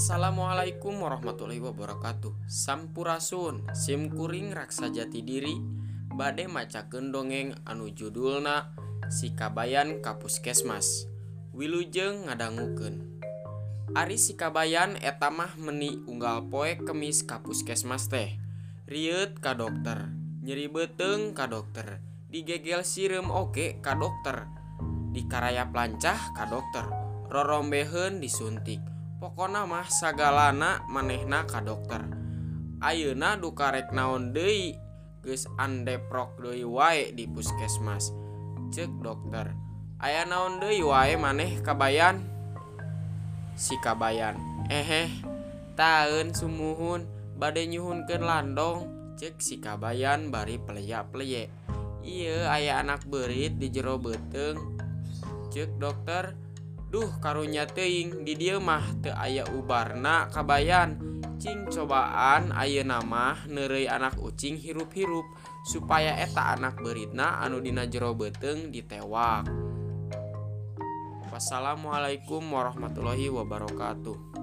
Assalamualaikum warahmatullahi wabarakatuh. Sampurasun SIMkuring raksajati diri Bade macaken dongeng anu judulna Sikabayan Kapuskesmas. Wilujeng ngadanguken Ari Sikabayan etamah meni unggal poe kemis Kapuskesmas teh. Riet ka dokter nyeri beteng ka dokter. Digegel sirem oke ka dokter. Dikarayap plancah ka dokter. Rorombehen disuntik. pokona mah sagalana manehna ka dokter. Ayeuna dukarek naon deui geus andeprok deui wae di puskesmas. Cek dokter aya naon deui wae maneh kabayan? Si kabayan. Eheh taun sumuhun bade nyuhunkeun landong. Cek si kabayan bari pleya pleye iya aya anak berit di jero beteng cek dokter Duh karunya teing di dia mah te aya ubarna kabayan. Cing cobaan aye nama nerei anak ucing hirup-hirup supaya eta anak beritna anu dina jero beteng ditewak. Wassalamualaikum warahmatullahi wabarakatuh.